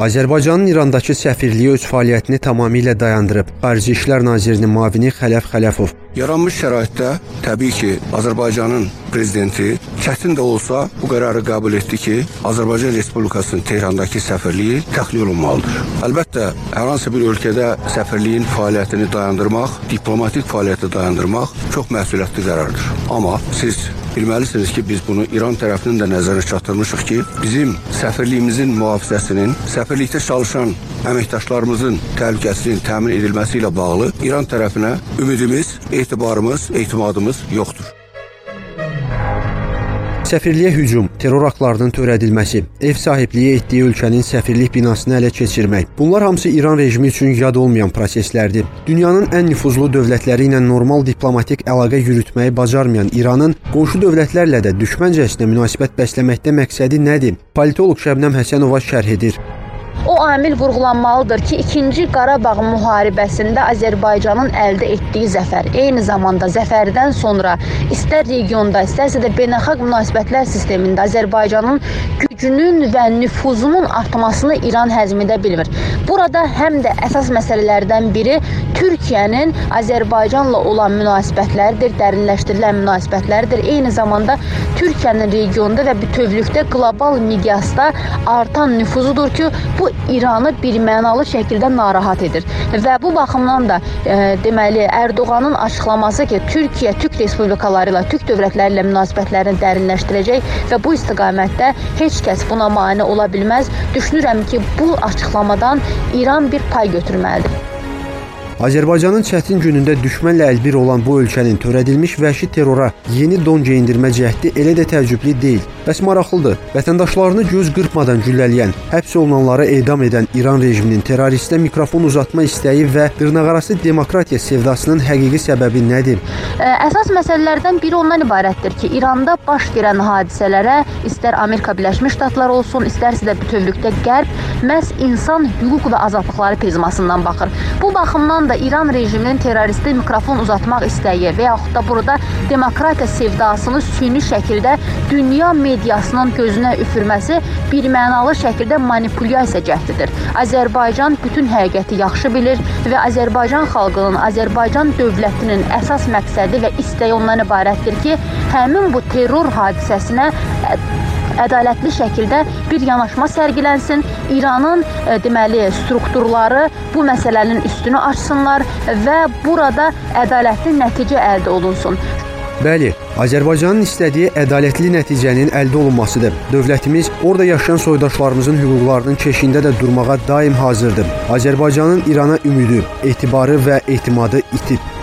Azərbaycanın İrandakı səfirliyi öz fəaliyyətini tamamilə dayandırıb. Xarici İşlər Nazirinin müavini Xələf Xələfov Yaranmış şəraitdə təbii ki, Azərbaycanın prezidenti çətin də olsa bu qərarı qəbul etdi ki, Azərbaycan Respublikasının Tehrandakı səfirliyi təxliyə olunmalıdır. Əlbəttə, hər hansı bir ölkədə səfirliyin fəaliyyətini dayandırmaq, diplomatik fəaliyyəti dayandırmaq çox məsuliyyətli qərardır. Amma siz bilməlisiniz ki, biz bunu İran tərəfinin də nəzərə çatdırmışıq ki, bizim səfirliyimizin mühafizəsinin, səfirlikdə çalışan əməkdaşlarımızın təhlükəsizliyinin təmin edilməsi ilə bağlı İran tərəfinə ümidimiz, etibarımız, etimadımız yoxdur. Səfirliyə hücum, terror aktlarının törədilməsi, ev sahibliyi etdiyi ölkənin səfirlik binasını ələ keçirmək. Bunlar hamısı İran rejimi üçün yad olmayan proseslərdir. Dünyanın ən nüfuzlu dövlətləri ilə normal diplomatik əlaqə yürütməyi bacarmayan İranın qonşu dövlətlərlə də düşməncəsinə münasibət bəsləməkdə məqsədi nədir? Politoloq Şəbnəm Həsənova şərh edir. O amil vurğulanmalıdır ki, 2-ci Qarabağ müharibəsində Azərbaycanın əldə etdiyi zəfər, eyni zamanda zəfərdən sonra istər regionda, istərsə də beynəlxalq münasibətlər sistemində Azərbaycanın gücünün və nüfuzunun artmasını İran həzm edə bilmir. Burada həm də əsas məsələlərdən biri Türkiyənin Azərbaycanla olan münasibətləridir, dərinləşdirilən münasibətləridir. Eyni zamanda Türkiyənin regionda və bütövlükdə qlobal miqyasda artan nüfuzudur ki, bu İranı birmənalı şəkildə narahat edir. Və bu baxımdan da e, deməli Ərdoğanın açıqlaması ki, Türkiyə Türk respublikaları ilə, Türk dövlətləri ilə münasibətlərini dərinləşdirəcək və bu istiqamətdə heç kəs buna mane ola bilməz. Düşünürəm ki, bu açıqlamadan İran bir pay götürməlidir. Azərbaycanın çətin günündə düşmənlə əlbir olan bu ölkənin törədilmiş vəhşi terrora yeni don geyindirmə cəhdi elə də təəccüblü deyil. Bəs maraqlıdır. Vətəndaşlarını göz qırpmadan güllələyən, həbs olunanları edam edən İran rejiminin terroristə mikrofon uzatma istəyi və dırnaqarası demokratiya sevdasının həqiqi səbəbi nədir? Əsas məsələlərdən biri ondan ibarətdir ki, İranda baş verən hadisələrə istər Amerika Birləşmiş Ştatları olsun, istərsə də bütövlükdə Qərb məhz insan hüquq və azadlıqları prizmasından baxır. Bu baxımdan da İran rejiminin terroristə mikrofon uzatmaq istəyi və yaxud da burada demokratiya sevdasını süni şəkildə dünya mediasının gözünə üfürməsi birmənalı şəkildə manipulyasiya cəhdidir. Azərbaycan bütün həqiqəti yaxşı bilir və Azərbaycan xalqının, Azərbaycan dövlətinin əsas məqsədi və istəyi ondan ibarətdir ki, həmin bu terror hadisəsinə ədalətli şəkildə bir yanaşma sərgilənsin. İranın e, deməli strukturları bu məsələnin üstünü açsınlar və burada ədalətli nəticə əldə olunsun. Bəli, Azərbaycanın istədiyi ədalətli nəticənin əldə olunmasıdır. Dövlətimiz orada yaşayan soydaşlarımızın hüquqlarının keşiyində də durmağa daim hazırdır. Azərbaycanın İrana ümidi, etibarı və etimadı itib.